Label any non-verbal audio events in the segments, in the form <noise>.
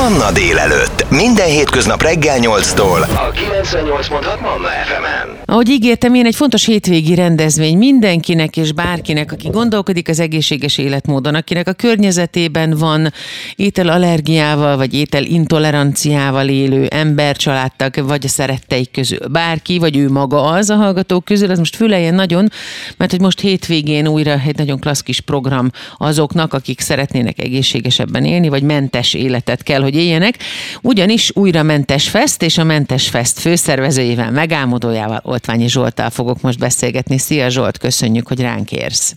Manna délelőtt. Minden hétköznap reggel 8-tól. A 98.6 Manna FM-en. Ahogy ígértem, én egy fontos hétvégi rendezvény mindenkinek és bárkinek, aki gondolkodik az egészséges életmódon, akinek a környezetében van ételallergiával vagy ételintoleranciával élő ember, családtag, vagy a szeretteik közül bárki, vagy ő maga az a hallgatók közül, az most füleljen nagyon, mert hogy most hétvégén újra egy nagyon klassz kis program azoknak, akik szeretnének egészségesebben élni, vagy mentes életet kell, hogy éljenek. Ugyanis újra Mentes Fest, és a Mentes Fest főszervezőjével, megálmodójával, Oltványi Zsolttal fogok most beszélgetni. Szia Zsolt, köszönjük, hogy ránk érsz.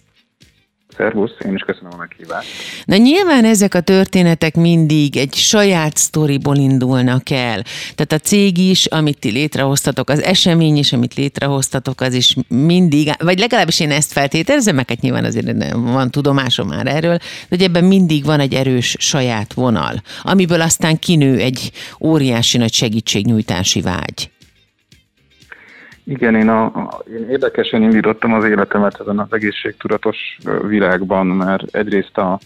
Szervusz, én is köszönöm a meghívást. Na nyilván ezek a történetek mindig egy saját sztoriból indulnak el. Tehát a cég is, amit ti létrehoztatok, az esemény is, amit létrehoztatok, az is mindig, vagy legalábbis én ezt feltételezem, meg hát nyilván azért van tudomásom már erről, de hogy ebben mindig van egy erős saját vonal, amiből aztán kinő egy óriási nagy segítségnyújtási vágy. Igen, én, a, a, én érdekesen indítottam az életemet ezen az egészségtudatos világban, mert egyrészt a,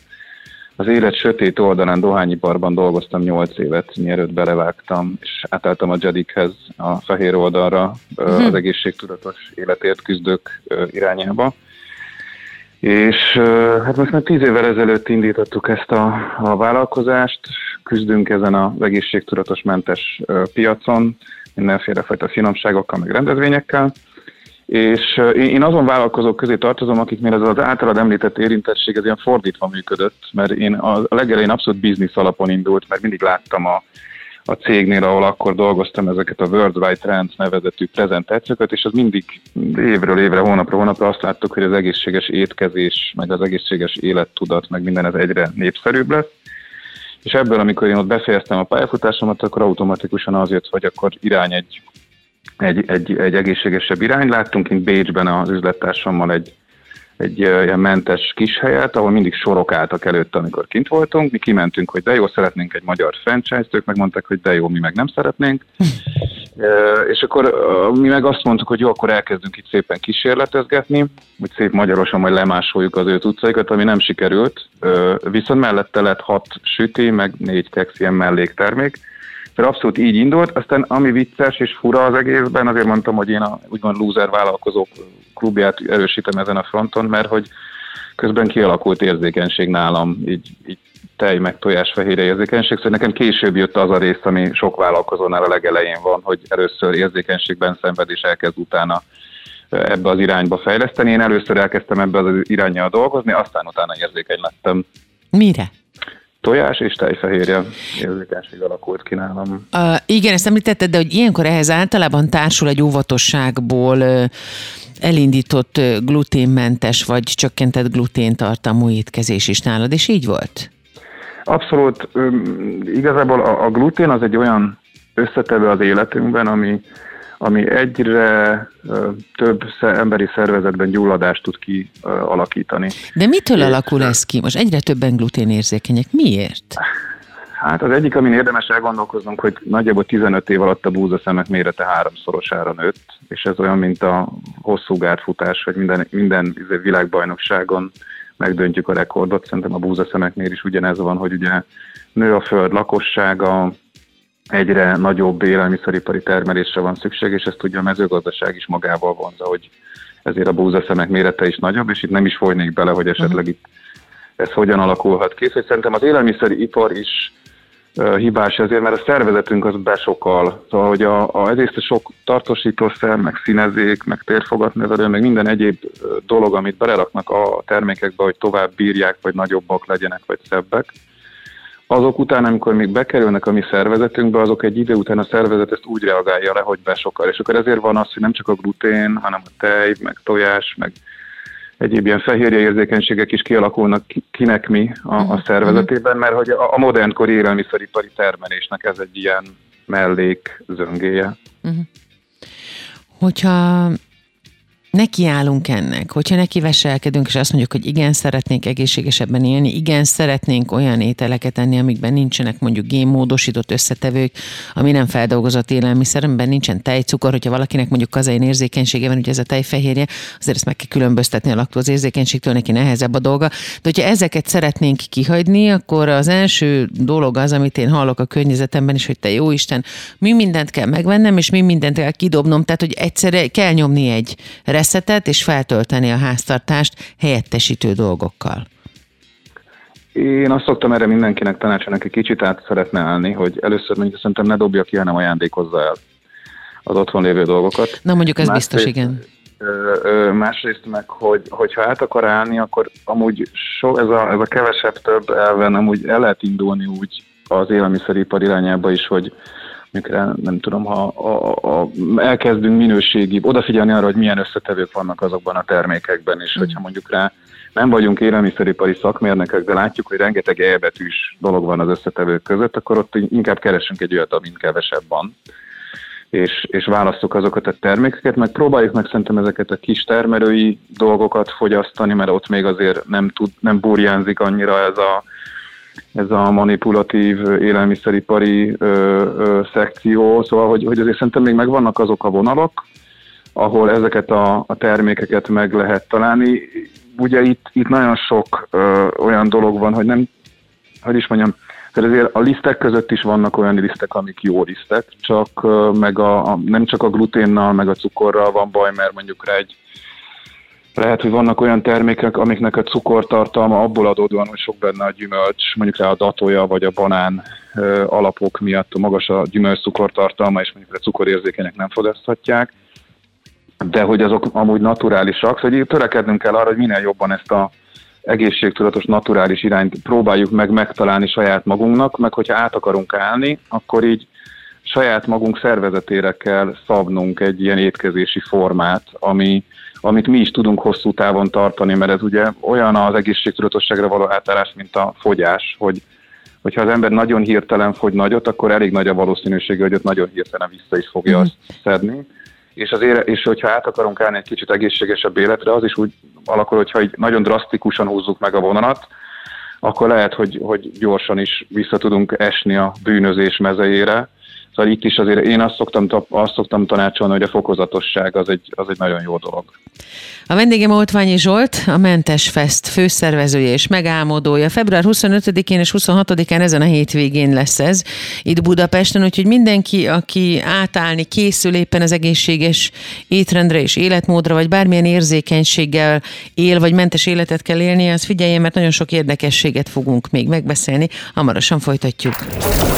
az élet sötét oldalán dohányiparban dolgoztam 8 évet, mielőtt belevágtam, és átálltam a Jadikhez, a fehér oldalra, uh-huh. az egészségtudatos életért küzdők irányába. És hát most már tíz évvel ezelőtt indítottuk ezt a, a vállalkozást, küzdünk ezen az egészségtudatos mentes piacon, mindenféle fajta finomságokkal, meg rendezvényekkel. És én azon vállalkozók közé tartozom, akiknél ez az általad említett érintettség ez ilyen fordítva működött, mert én a legelején abszolút biznisz alapon indult, mert mindig láttam a, a cégnél, ahol akkor dolgoztam ezeket a Worldwide Trends nevezetű prezentációkat, és az mindig évről évre, hónapra hónapra azt láttuk, hogy az egészséges étkezés, meg az egészséges élettudat, meg minden ez egyre népszerűbb lesz. És ebből, amikor én ott befejeztem a pályafutásomat, akkor automatikusan az jött, hogy akkor irány egy, egy, egy, egy egészségesebb irány. Láttunk kint Bécsben az üzlettársammal egy, egy ilyen mentes kis helyet, ahol mindig sorok álltak előtt, amikor kint voltunk. Mi kimentünk, hogy de jó, szeretnénk egy magyar franchise-t, ők megmondták, hogy de jó, mi meg nem szeretnénk. És akkor mi meg azt mondtuk, hogy jó, akkor elkezdünk itt szépen kísérletezgetni, hogy szép magyarosan majd lemásoljuk az ő utcaikat, ami nem sikerült. Viszont mellette lett hat süti, meg négy kex ilyen melléktermék. Tehát abszolút így indult, aztán ami vicces és fura az egészben, azért mondtam, hogy én a úgymond loser vállalkozók klubját erősítem ezen a fronton, mert hogy közben kialakult érzékenység nálam, így, így tej meg tojásfehérje érzékenység, szóval nekem később jött az a rész, ami sok vállalkozónál a legelején van, hogy először érzékenységben szenved és elkezd utána ebbe az irányba fejleszteni. Én először elkezdtem ebbe az irányjal dolgozni, aztán utána érzékeny lettem. Mire? Tojás és tejfehérje érzékenység alakult ki nálam. Uh, igen, ezt említetted, de hogy ilyenkor ehhez általában társul egy óvatosságból uh, elindított uh, gluténmentes vagy csökkentett gluténtartalmú étkezés is nálad, és így volt? Abszolút. Igazából a, a glutén az egy olyan összetevő az életünkben, ami, ami egyre több emberi szervezetben gyulladást tud kialakítani. De mitől alakul ez ki? Most egyre többen gluténérzékenyek. Miért? Hát az egyik, amin érdemes elgondolkoznunk, hogy nagyjából 15 év alatt a búzaszemek mérete háromszorosára nőtt, és ez olyan, mint a hosszú gátfutás, hogy minden, minden világbajnokságon megdöntjük a rekordot. Szerintem a búzaszemeknél is ugyanez van, hogy ugye nő a föld lakossága, egyre nagyobb élelmiszeripari termelésre van szükség, és ezt ugye a mezőgazdaság is magával vonza, hogy ezért a búzaszemek mérete is nagyobb, és itt nem is folynék bele, hogy esetleg uh-huh. itt ez hogyan alakulhat ki. Szóval szerintem az élelmiszeripar is hibás ezért, mert a szervezetünk az besokal. Szóval, hogy a, a, ezért a sok tartósítószer, meg színezék, meg térfogatnevelő, meg minden egyéb dolog, amit beleraknak a termékekbe, hogy tovább bírják, vagy nagyobbak legyenek, vagy szebbek, azok után, amikor még bekerülnek a mi szervezetünkbe, azok egy idő után a szervezet ezt úgy reagálja le, hogy besokal. És akkor ezért van az, hogy nem csak a glutén, hanem a tej, meg tojás, meg egyéb ilyen fehérje érzékenységek is kialakulnak kinek mi a, a mhm. szervezetében, mert hogy a, a modernkori élelmiszeripari termelésnek ez egy ilyen mellék zöngéje. Uh-huh. Hogyha nekiállunk ennek, hogyha neki veselkedünk, és azt mondjuk, hogy igen, szeretnénk egészségesebben élni, igen, szeretnénk olyan ételeket enni, amikben nincsenek mondjuk génmódosított összetevők, ami nem feldolgozott élelmiszer, amiben nincsen tejcukor, hogyha valakinek mondjuk kazein érzékenysége van, ugye ez a tejfehérje, azért ezt meg kell különböztetni a laktóz érzékenységtől, neki nehezebb a dolga. De hogyha ezeket szeretnénk kihagyni, akkor az első dolog az, amit én hallok a környezetemben is, hogy te jó Isten, mi mindent kell megvennem, és mi mindent kell kidobnom, tehát hogy egyszerre kell nyomni egy reszetet, és feltölteni a háztartást helyettesítő dolgokkal. Én azt szoktam erre mindenkinek tanácsolni, aki kicsit át szeretne állni, hogy először mondjuk szerintem ne dobja ki, hanem ajándékozza el az otthon lévő dolgokat. Na mondjuk ez másrészt, biztos, igen. Ö, ö, másrészt meg, hogy, hogyha át akar állni, akkor amúgy so, ez, a, ez a kevesebb több elven amúgy el lehet indulni úgy az élelmiszeripar irányába is, hogy mikor nem tudom, ha a, a, elkezdünk minőségi, odafigyelni arra, hogy milyen összetevők vannak azokban a termékekben, és mm. hogyha mondjuk rá nem vagyunk élelmiszeripari szakmérnökök, de látjuk, hogy rengeteg elbetűs dolog van az összetevők között, akkor ott inkább keresünk egy olyat, amin kevesebb van és, és választjuk azokat a termékeket, meg próbáljuk meg szerintem ezeket a kis termelői dolgokat fogyasztani, mert ott még azért nem, tud, nem burjánzik annyira ez a, ez a manipulatív élelmiszeripari ö, ö, szekció, szóval hogy, hogy azért szerintem még megvannak azok a vonalak, ahol ezeket a, a termékeket meg lehet találni. Ugye itt, itt nagyon sok ö, olyan dolog van, hogy nem, hogy is mondjam, tehát azért a lisztek között is vannak olyan lisztek, amik jó lisztek, csak ö, meg a, a, nem csak a gluténnal, meg a cukorral van baj, mert mondjuk rá egy lehet, hogy vannak olyan termékek, amiknek a cukortartalma abból adódóan, hogy sok benne a gyümölcs, mondjuk rá a datója vagy a banán alapok miatt magas a gyümölcs cukortartalma, és mondjuk a cukorérzékenyek nem fogyaszthatják, de hogy azok amúgy naturálisak, szóval törekednünk kell arra, hogy minél jobban ezt a egészségtudatos, naturális irányt próbáljuk meg megtalálni saját magunknak, meg hogyha át akarunk állni, akkor így saját magunk szervezetére kell szabnunk egy ilyen étkezési formát, ami, amit mi is tudunk hosszú távon tartani, mert ez ugye olyan az egészségtudatosságra való átállás, mint a fogyás, hogy hogyha az ember nagyon hirtelen fogy nagyot, akkor elég nagy a valószínűsége, hogy ott nagyon hirtelen vissza is fogja mm. azt szedni. És, azért, és hogyha át akarunk állni egy kicsit egészségesebb életre, az is úgy alakul, hogyha így nagyon drasztikusan húzzuk meg a vonalat, akkor lehet, hogy, hogy gyorsan is vissza tudunk esni a bűnözés mezejére, Szóval itt is azért én azt szoktam, azt szoktam tanácsolni, hogy a fokozatosság az egy, az egy nagyon jó dolog. A vendégem Oltványi Zsolt, a Mentes Fest főszervezője és megálmodója. Február 25-én és 26-án ezen a hétvégén lesz ez itt Budapesten, úgyhogy mindenki, aki átállni készül éppen az egészséges étrendre és életmódra, vagy bármilyen érzékenységgel él, vagy mentes életet kell élni, az figyeljen, mert nagyon sok érdekességet fogunk még megbeszélni. Hamarosan folytatjuk.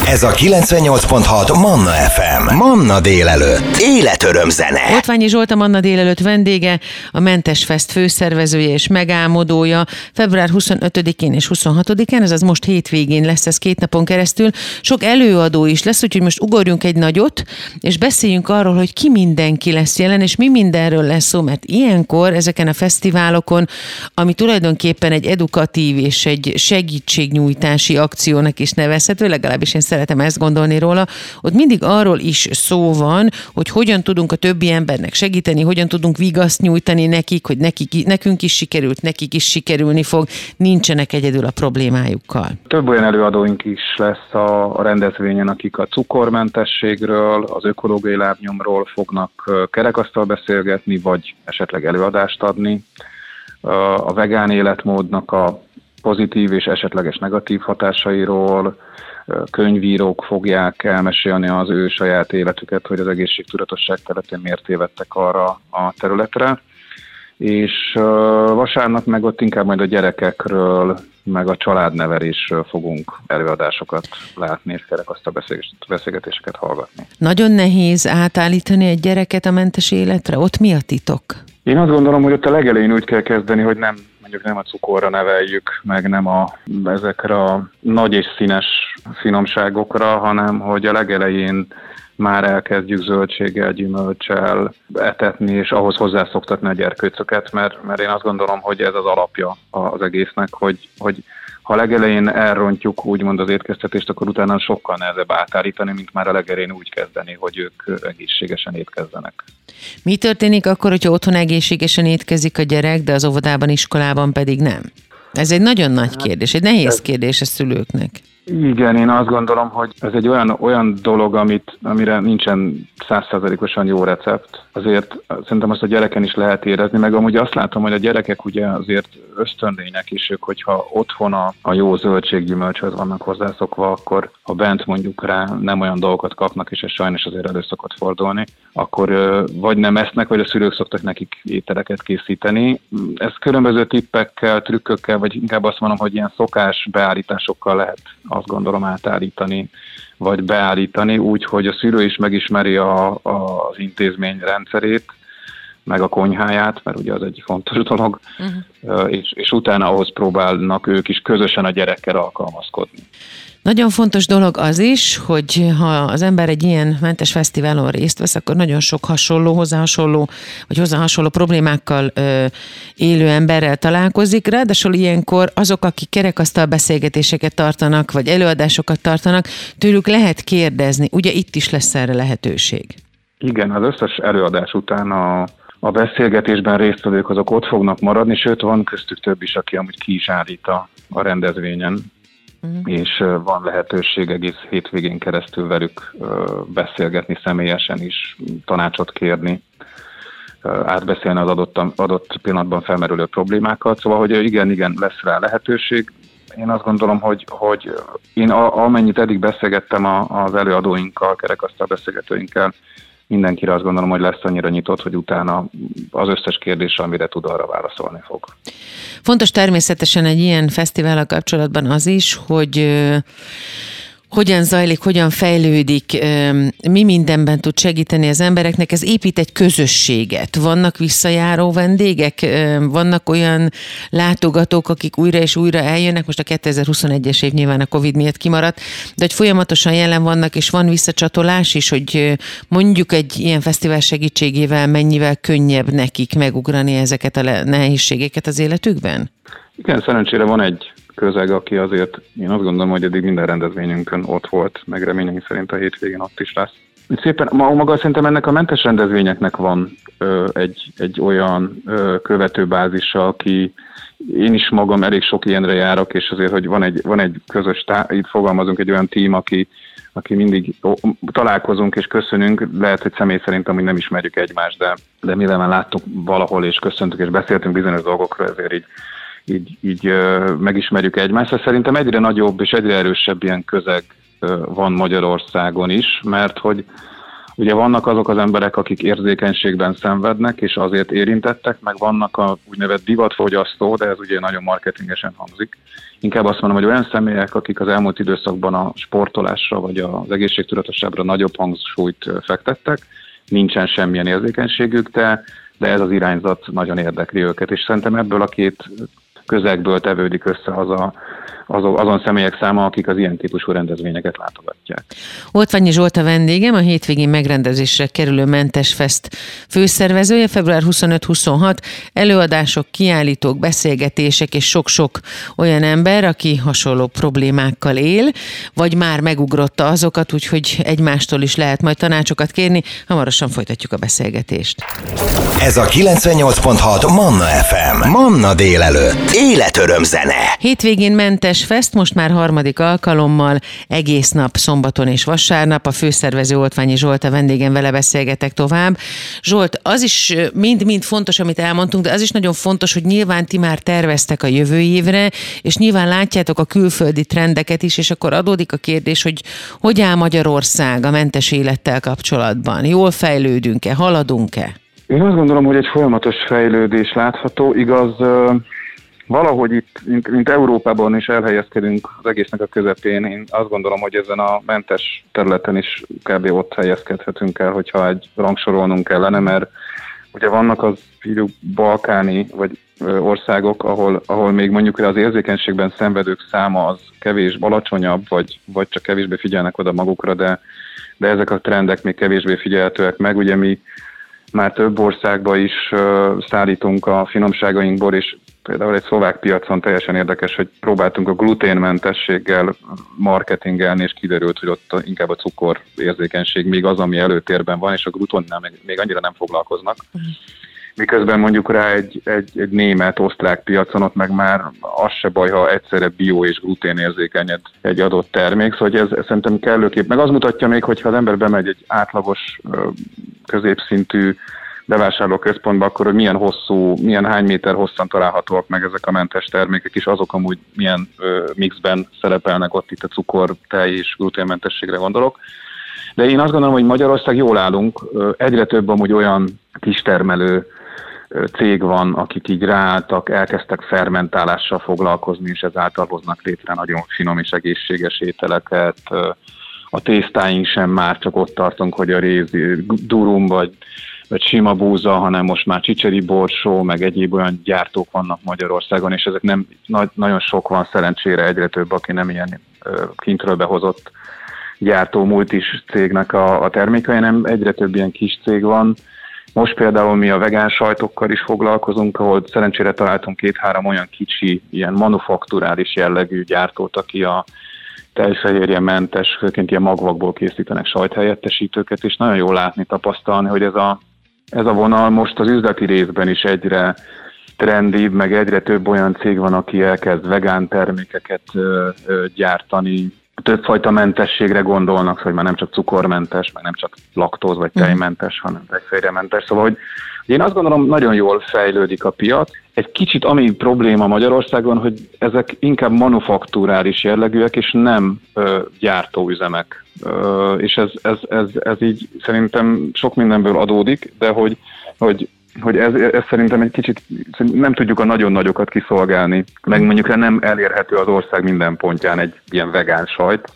Ez a 98.6 Manna FM. Manna délelőtt. Életöröm zene. Otványi Zsolt a Manna délelőtt vendége, a Mentes Fest főszervezője és megálmodója. Február 25-én és 26-án, ez az most hétvégén lesz ez két napon keresztül. Sok előadó is lesz, úgyhogy most ugorjunk egy nagyot, és beszéljünk arról, hogy ki mindenki lesz jelen, és mi mindenről lesz szó, mert ilyenkor ezeken a fesztiválokon, ami tulajdonképpen egy edukatív és egy segítségnyújtási akciónak is nevezhető, legalábbis én szeretem ezt gondolni róla, ott mindig arról is szó van, hogy hogyan tudunk a többi embernek segíteni, hogyan tudunk vigaszt nyújtani nekik, hogy nekik, nekünk is sikerült, nekik is sikerülni fog, nincsenek egyedül a problémájukkal. Több olyan előadóink is lesz a, rendezvényen, akik a cukormentességről, az ökológiai lábnyomról fognak kerekasztal beszélgetni, vagy esetleg előadást adni. A vegán életmódnak a pozitív és esetleges negatív hatásairól, könyvírók fogják elmesélni az ő saját életüket, hogy az egészségtudatosság területén miért tévedtek arra a területre. És vasárnap meg ott inkább majd a gyerekekről, meg a családnevelésről fogunk előadásokat látni, és azt a beszélgetéseket hallgatni. Nagyon nehéz átállítani egy gyereket a mentes életre? Ott mi a titok? Én azt gondolom, hogy ott a legelején úgy kell kezdeni, hogy nem mondjuk nem a cukorra neveljük, meg nem a, ezekre a nagy és színes finomságokra, hanem hogy a legelején már elkezdjük zöldséggel, gyümölcsel etetni, és ahhoz hozzászoktatni a gyerkőcöket, mert, mert én azt gondolom, hogy ez az alapja az egésznek, hogy, hogy ha legelején elrontjuk úgymond az étkeztetést, akkor utána sokkal nehezebb átállítani, mint már a legelején úgy kezdeni, hogy ők egészségesen étkezzenek. Mi történik akkor, hogyha otthon egészségesen étkezik a gyerek, de az óvodában, iskolában pedig nem? Ez egy nagyon nagy kérdés, egy nehéz kérdés a szülőknek. Igen, én azt gondolom, hogy ez egy olyan, olyan dolog, amit, amire nincsen százszerzalékosan jó recept. Azért szerintem azt a gyereken is lehet érezni, meg amúgy azt látom, hogy a gyerekek ugye azért ösztönlények is, ők, hogyha otthon a, a jó zöldséggyümölcshöz vannak hozzászokva, akkor ha bent mondjuk rá nem olyan dolgokat kapnak, és ez sajnos azért elő szokott fordulni, akkor vagy nem esznek, vagy a szülők szoktak nekik ételeket készíteni. Ez különböző tippekkel, trükkökkel, vagy inkább azt mondom, hogy ilyen szokás beállításokkal lehet azt gondolom átállítani, vagy beállítani, úgy, hogy a szülő is megismeri a, a, az intézmény rendszerét, meg a konyháját, mert ugye az egy fontos dolog, uh-huh. és, és utána ahhoz próbálnak ők is közösen a gyerekkel alkalmazkodni. Nagyon fontos dolog az is, hogy ha az ember egy ilyen mentes fesztiválon részt vesz, akkor nagyon sok hasonló, hozzá hasonló, vagy hozzá hasonló problémákkal ö, élő emberrel találkozik. Ráadásul ilyenkor azok, akik kerekasztal beszélgetéseket tartanak, vagy előadásokat tartanak, tőlük lehet kérdezni. Ugye itt is lesz erre lehetőség. Igen, az összes előadás után a a beszélgetésben résztvevők azok ott fognak maradni, sőt van köztük több is, aki amúgy ki is állít a, a rendezvényen uh-huh. és van lehetőség egész hétvégén keresztül velük beszélgetni személyesen is, tanácsot kérni, átbeszélni az adott, adott pillanatban felmerülő problémákat. Szóval, hogy igen, igen, lesz rá lehetőség. Én azt gondolom, hogy, hogy én a, amennyit eddig beszélgettem az előadóinkkal, kerekasztal beszélgetőinkkel, mindenkire azt gondolom, hogy lesz annyira nyitott, hogy utána az összes kérdésre, amire tud, arra válaszolni fog. Fontos természetesen egy ilyen fesztivállal kapcsolatban az is, hogy hogyan zajlik, hogyan fejlődik, mi mindenben tud segíteni az embereknek. Ez épít egy közösséget. Vannak visszajáró vendégek, vannak olyan látogatók, akik újra és újra eljönnek. Most a 2021-es év nyilván a Covid miatt kimaradt, de hogy folyamatosan jelen vannak, és van visszacsatolás is, hogy mondjuk egy ilyen fesztivál segítségével mennyivel könnyebb nekik megugrani ezeket a nehézségeket az életükben? Igen, szerencsére van egy közeg, aki azért, én azt gondolom, hogy eddig minden rendezvényünkön ott volt, meg reményeink szerint a hétvégén ott is lesz. Szépen, ma, maga szerintem ennek a mentes rendezvényeknek van ö, egy, egy olyan ö, követőbázisa, aki én is magam elég sok ilyenre járok, és azért, hogy van egy, van egy közös, tá- itt fogalmazunk egy olyan tím, aki, aki mindig ó, találkozunk és köszönünk, lehet, hogy személy szerint amúgy nem ismerjük egymást, de, de mivel már láttuk valahol és köszöntük és beszéltünk bizonyos dolgokról, ezért így így, így megismerjük egymást. Szerintem egyre nagyobb és egyre erősebb ilyen közeg van Magyarországon is, mert hogy ugye vannak azok az emberek, akik érzékenységben szenvednek, és azért érintettek, meg vannak a úgynevezett divatfogyasztó, de ez ugye nagyon marketingesen hangzik. Inkább azt mondom, hogy olyan személyek, akik az elmúlt időszakban a sportolásra vagy az egészségtudatosságra nagyobb hangsúlyt fektettek, nincsen semmilyen érzékenységük, de, de ez az irányzat nagyon érdekli őket, és szerintem ebből a két közegből tevődik össze az a, azon, azon személyek száma, akik az ilyen típusú rendezvényeket látogatják. Oltványi Zsolt a vendégem, a hétvégén megrendezésre kerülő Mentes Fest főszervezője, február 25-26, előadások, kiállítók, beszélgetések és sok-sok olyan ember, aki hasonló problémákkal él, vagy már megugrotta azokat, úgyhogy egymástól is lehet majd tanácsokat kérni. Hamarosan folytatjuk a beszélgetést. Ez a 98.6 Manna FM. Manna délelőtt. Életöröm zene. Hétvégén Mentes Fest most már harmadik alkalommal, egész nap szombaton és vasárnap. A főszervező Oltványi Zsolt a vendégem vele beszélgetek tovább. Zsolt, az is mind-mind fontos, amit elmondtunk, de az is nagyon fontos, hogy nyilván ti már terveztek a jövő évre, és nyilván látjátok a külföldi trendeket is, és akkor adódik a kérdés, hogy hogy áll Magyarország a mentes élettel kapcsolatban? Jól fejlődünk-e, haladunk-e? Én azt gondolom, hogy egy folyamatos fejlődés látható. Igaz, valahogy itt, mint, mint Európában is elhelyezkedünk az egésznek a közepén. Én azt gondolom, hogy ezen a mentes területen is kb. ott helyezkedhetünk el, hogyha egy rangsorolnunk kellene, mert ugye vannak az balkáni vagy országok, ahol, ahol még mondjuk az érzékenységben szenvedők száma az kevés alacsonyabb, vagy, vagy csak kevésbé figyelnek oda magukra, de, de ezek a trendek még kevésbé figyelhetőek meg. Ugye mi már több országba is szállítunk a finomságainkból, és például egy szlovák piacon teljesen érdekes, hogy próbáltunk a gluténmentességgel marketingelni, és kiderült, hogy ott inkább a cukor érzékenység még az, ami előtérben van, és a glutonnál még, annyira nem foglalkoznak. Uh-huh miközben mondjuk rá egy, egy, egy német, osztrák piacon ott meg már az se baj, ha egyszerre bio és gluténérzékenyed egy adott termék, szóval ez, szerintem kellőképp. Meg az mutatja még, hogy ha az ember bemegy egy átlagos, középszintű bevásárlóközpontba, akkor hogy milyen hosszú, milyen hány méter hosszan találhatóak meg ezek a mentes termékek, és azok amúgy milyen ö, mixben szerepelnek ott itt a cukor, tej és gluténmentességre gondolok. De én azt gondolom, hogy Magyarország jól állunk, egyre több amúgy olyan kistermelő cég van, akik így ráálltak, elkezdtek fermentálással foglalkozni, és ezáltal hoznak létre nagyon finom és egészséges ételeket. A tésztáink sem már csak ott tartunk, hogy a rézi durum vagy, vagy sima búza, hanem most már csicseri borsó, meg egyéb olyan gyártók vannak Magyarországon, és ezek nem, nagy, nagyon sok van szerencsére egyre több, aki nem ilyen kintről behozott gyártó multis cégnek a, a termékei, hanem egyre több ilyen kis cég van, most például mi a vegán sajtokkal is foglalkozunk, ahol szerencsére találtunk két-három olyan kicsi, ilyen manufakturális jellegű gyártót, aki a tejfehérje mentes, főként ilyen magvakból készítenek sajthelyettesítőket, és nagyon jó látni, tapasztalni, hogy ez a, ez a vonal most az üzleti részben is egyre trendibb, meg egyre több olyan cég van, aki elkezd vegán termékeket gyártani, többfajta mentességre gondolnak, hogy már nem csak cukormentes, meg nem csak laktóz vagy mhm. tejmentes, hanem tejfejrementes. Szóval, hogy én azt gondolom, nagyon jól fejlődik a piac. Egy kicsit ami probléma Magyarországon, hogy ezek inkább manufakturális jellegűek, és nem ö, gyártóüzemek. Ö, és ez, ez, ez, ez így szerintem sok mindenből adódik, de hogy, hogy hogy ez, ez szerintem egy kicsit nem tudjuk a nagyon nagyokat kiszolgálni, meg mondjuk nem elérhető az ország minden pontján egy ilyen vegán sajt,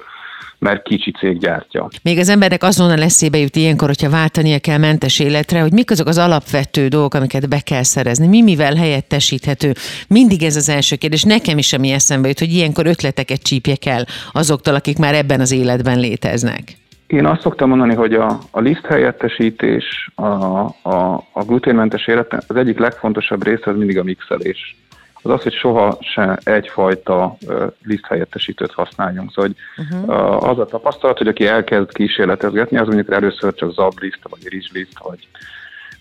mert kicsi cég gyártja. Még az embernek azonnal eszébe jut ilyenkor, hogyha váltania kell mentes életre, hogy mik azok az alapvető dolgok, amiket be kell szerezni, mi mivel helyettesíthető. Mindig ez az első kérdés. Nekem is, ami eszembe jut, hogy ilyenkor ötleteket csípjek el azoktól, akik már ebben az életben léteznek. Én azt szoktam mondani, hogy a, a liszt helyettesítés, a, a, a gluténmentes életben az egyik legfontosabb része az mindig a mixelés. Az az, hogy soha se egyfajta uh, liszt helyettesítőt használjunk. Szóval hogy, uh-huh. az a tapasztalat, hogy aki elkezd kísérletezgetni, az mondjuk először csak zabliszt, vagy rizsliszt, vagy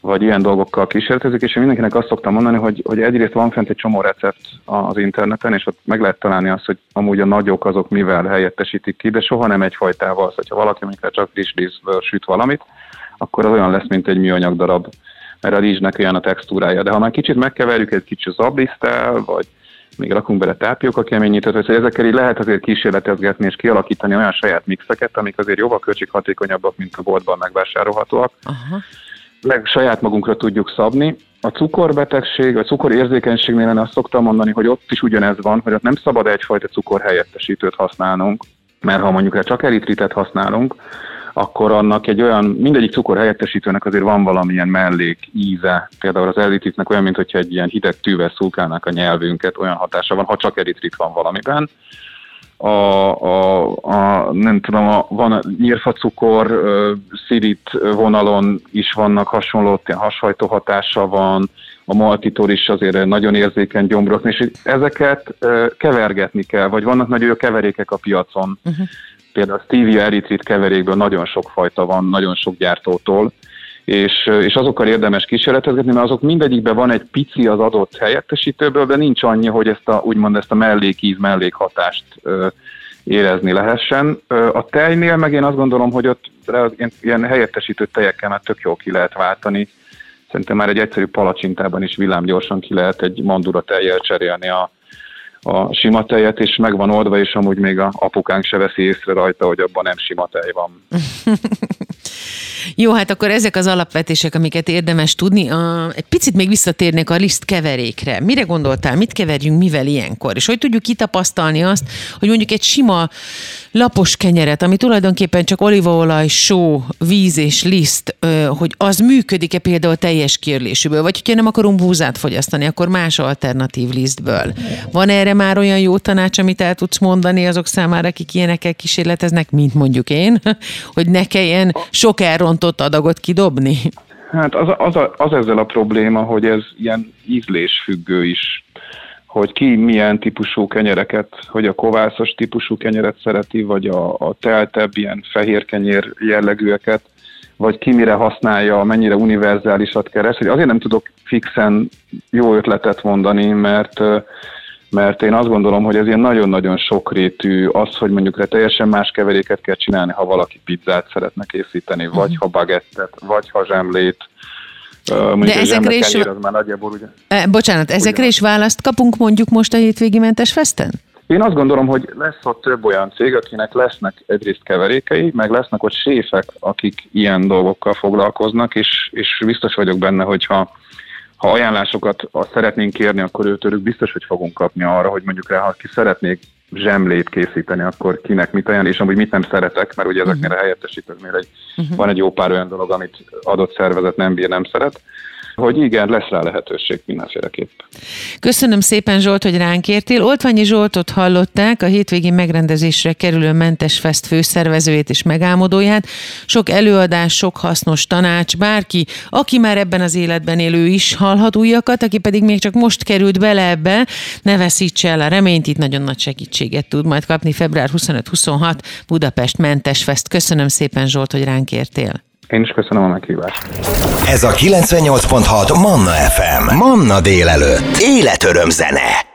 vagy ilyen dolgokkal kísérletezik, és én mindenkinek azt szoktam mondani, hogy, hogy egyrészt van fent egy csomó recept az interneten, és ott meg lehet találni azt, hogy amúgy a nagyok azok mivel helyettesítik ki, de soha nem egyfajtával. Szóval, hogyha valaki amikor csak rizsből süt valamit, akkor az olyan lesz, mint egy műanyag darab, mert a rizsnek olyan a textúrája. De ha már kicsit megkeverjük egy kicsit zablisztel, vagy még rakunk bele tápióka keményítőt, hogy ezekkel így lehet azért kísérletezgetni és kialakítani olyan saját mixeket, amik azért jóval költséghatékonyabbak, mint a boltban megvásárolhatóak. Aha meg saját magunkra tudjuk szabni. A cukorbetegség, a cukorérzékenységnél én azt szoktam mondani, hogy ott is ugyanez van, hogy ott nem szabad egyfajta cukorhelyettesítőt használnunk, mert ha mondjuk csak eritritet használunk, akkor annak egy olyan, mindegyik cukor helyettesítőnek azért van valamilyen mellék íze. Például az eritritnek olyan, mint hogyha egy ilyen hideg tűvel szulkálnák a nyelvünket, olyan hatása van, ha csak eritrit van valamiben a, a, a nem tudom, a, van a nyírfacukor, szirit vonalon is vannak hasonló, hashajtó hatása van, a maltitor is azért nagyon érzékeny gyomrok, és ezeket kevergetni kell, vagy vannak nagyon jó keverékek a piacon. Uh-huh. Például a stevia eritrit keverékből nagyon sok fajta van, nagyon sok gyártótól, és, és azokkal érdemes kísérletezgetni, mert azok mindegyikben van egy pici az adott helyettesítőből, de nincs annyi, hogy ezt a, úgymond ezt a mellékíz, mellékhatást ö, érezni lehessen. A tejnél meg én azt gondolom, hogy ott ilyen helyettesítő tejekkel már tök jól ki lehet váltani. Szerintem már egy egyszerű palacsintában is villámgyorsan ki lehet egy mandura tejjel cserélni a, a sima tejet, és meg van oldva, és amúgy még a apukánk se veszi észre rajta, hogy abban nem sima tej van. <laughs> Jó, hát akkor ezek az alapvetések, amiket érdemes tudni. A, egy picit még visszatérnék a liszt keverékre. Mire gondoltál, mit keverjünk, mivel ilyenkor? És hogy tudjuk kitapasztalni azt, hogy mondjuk egy sima lapos kenyeret, ami tulajdonképpen csak olívaolaj, só, víz és liszt, hogy az működik-e például teljes kérlésűből, vagy hogyha nem akarunk búzát fogyasztani, akkor más alternatív lisztből. Van erre már olyan jó tanács, amit el tudsz mondani azok számára, akik ilyenekkel kísérleteznek, mint mondjuk én, <laughs> hogy ne kelljen sok elrontott adagot kidobni? Hát az, az, az ezzel a probléma, hogy ez ilyen ízlésfüggő is hogy ki milyen típusú kenyereket, hogy a kovászos típusú kenyeret szereti, vagy a, a teltebb, ilyen fehér kenyér jellegűeket, vagy ki mire használja, mennyire univerzálisat keres. Azért nem tudok fixen jó ötletet mondani, mert mert én azt gondolom, hogy ez ilyen nagyon-nagyon sokrétű az, hogy mondjuk teljesen más keveréket kell csinálni, ha valaki pizzát szeretne készíteni, vagy uh-huh. ha bagettet, vagy ha zsemlét, de ezekre is... Az már nagyjából, ugye, e, bocsánat, ezekre is választ kapunk mondjuk most a hétvégi mentes festen? Én azt gondolom, hogy lesz ott több olyan cég, akinek lesznek egyrészt keverékei, meg lesznek ott séfek, akik ilyen dolgokkal foglalkoznak, és, és biztos vagyok benne, hogyha ha ajánlásokat azt szeretnénk kérni, akkor őtőlük biztos, hogy fogunk kapni arra, hogy mondjuk rá, ha ki szeretnék zsemlét készíteni, akkor kinek mit ajánl, és amúgy mit nem szeretek, mert ugye ezeknél a helyettesítőknél egy, uh-huh. van egy jó pár olyan dolog, amit adott szervezet nem bír, nem szeret hogy igen, lesz rá lehetőség mindenféleképp. Köszönöm szépen Zsolt, hogy ránk értél. Oltványi Zsoltot hallották, a hétvégi megrendezésre kerülő Mentes Fest főszervezőjét és megálmodóját. Sok előadás, sok hasznos tanács, bárki, aki már ebben az életben élő is hallhat újakat, aki pedig még csak most került bele ebbe, ne veszítse el a reményt, itt nagyon nagy segítséget tud majd kapni február 25-26 Budapest Mentes Fest. Köszönöm szépen Zsolt, hogy ránk értél. Én is köszönöm a meghívást. Ez a 98.6 Manna FM. Manna délelőtt. Életöröm zene.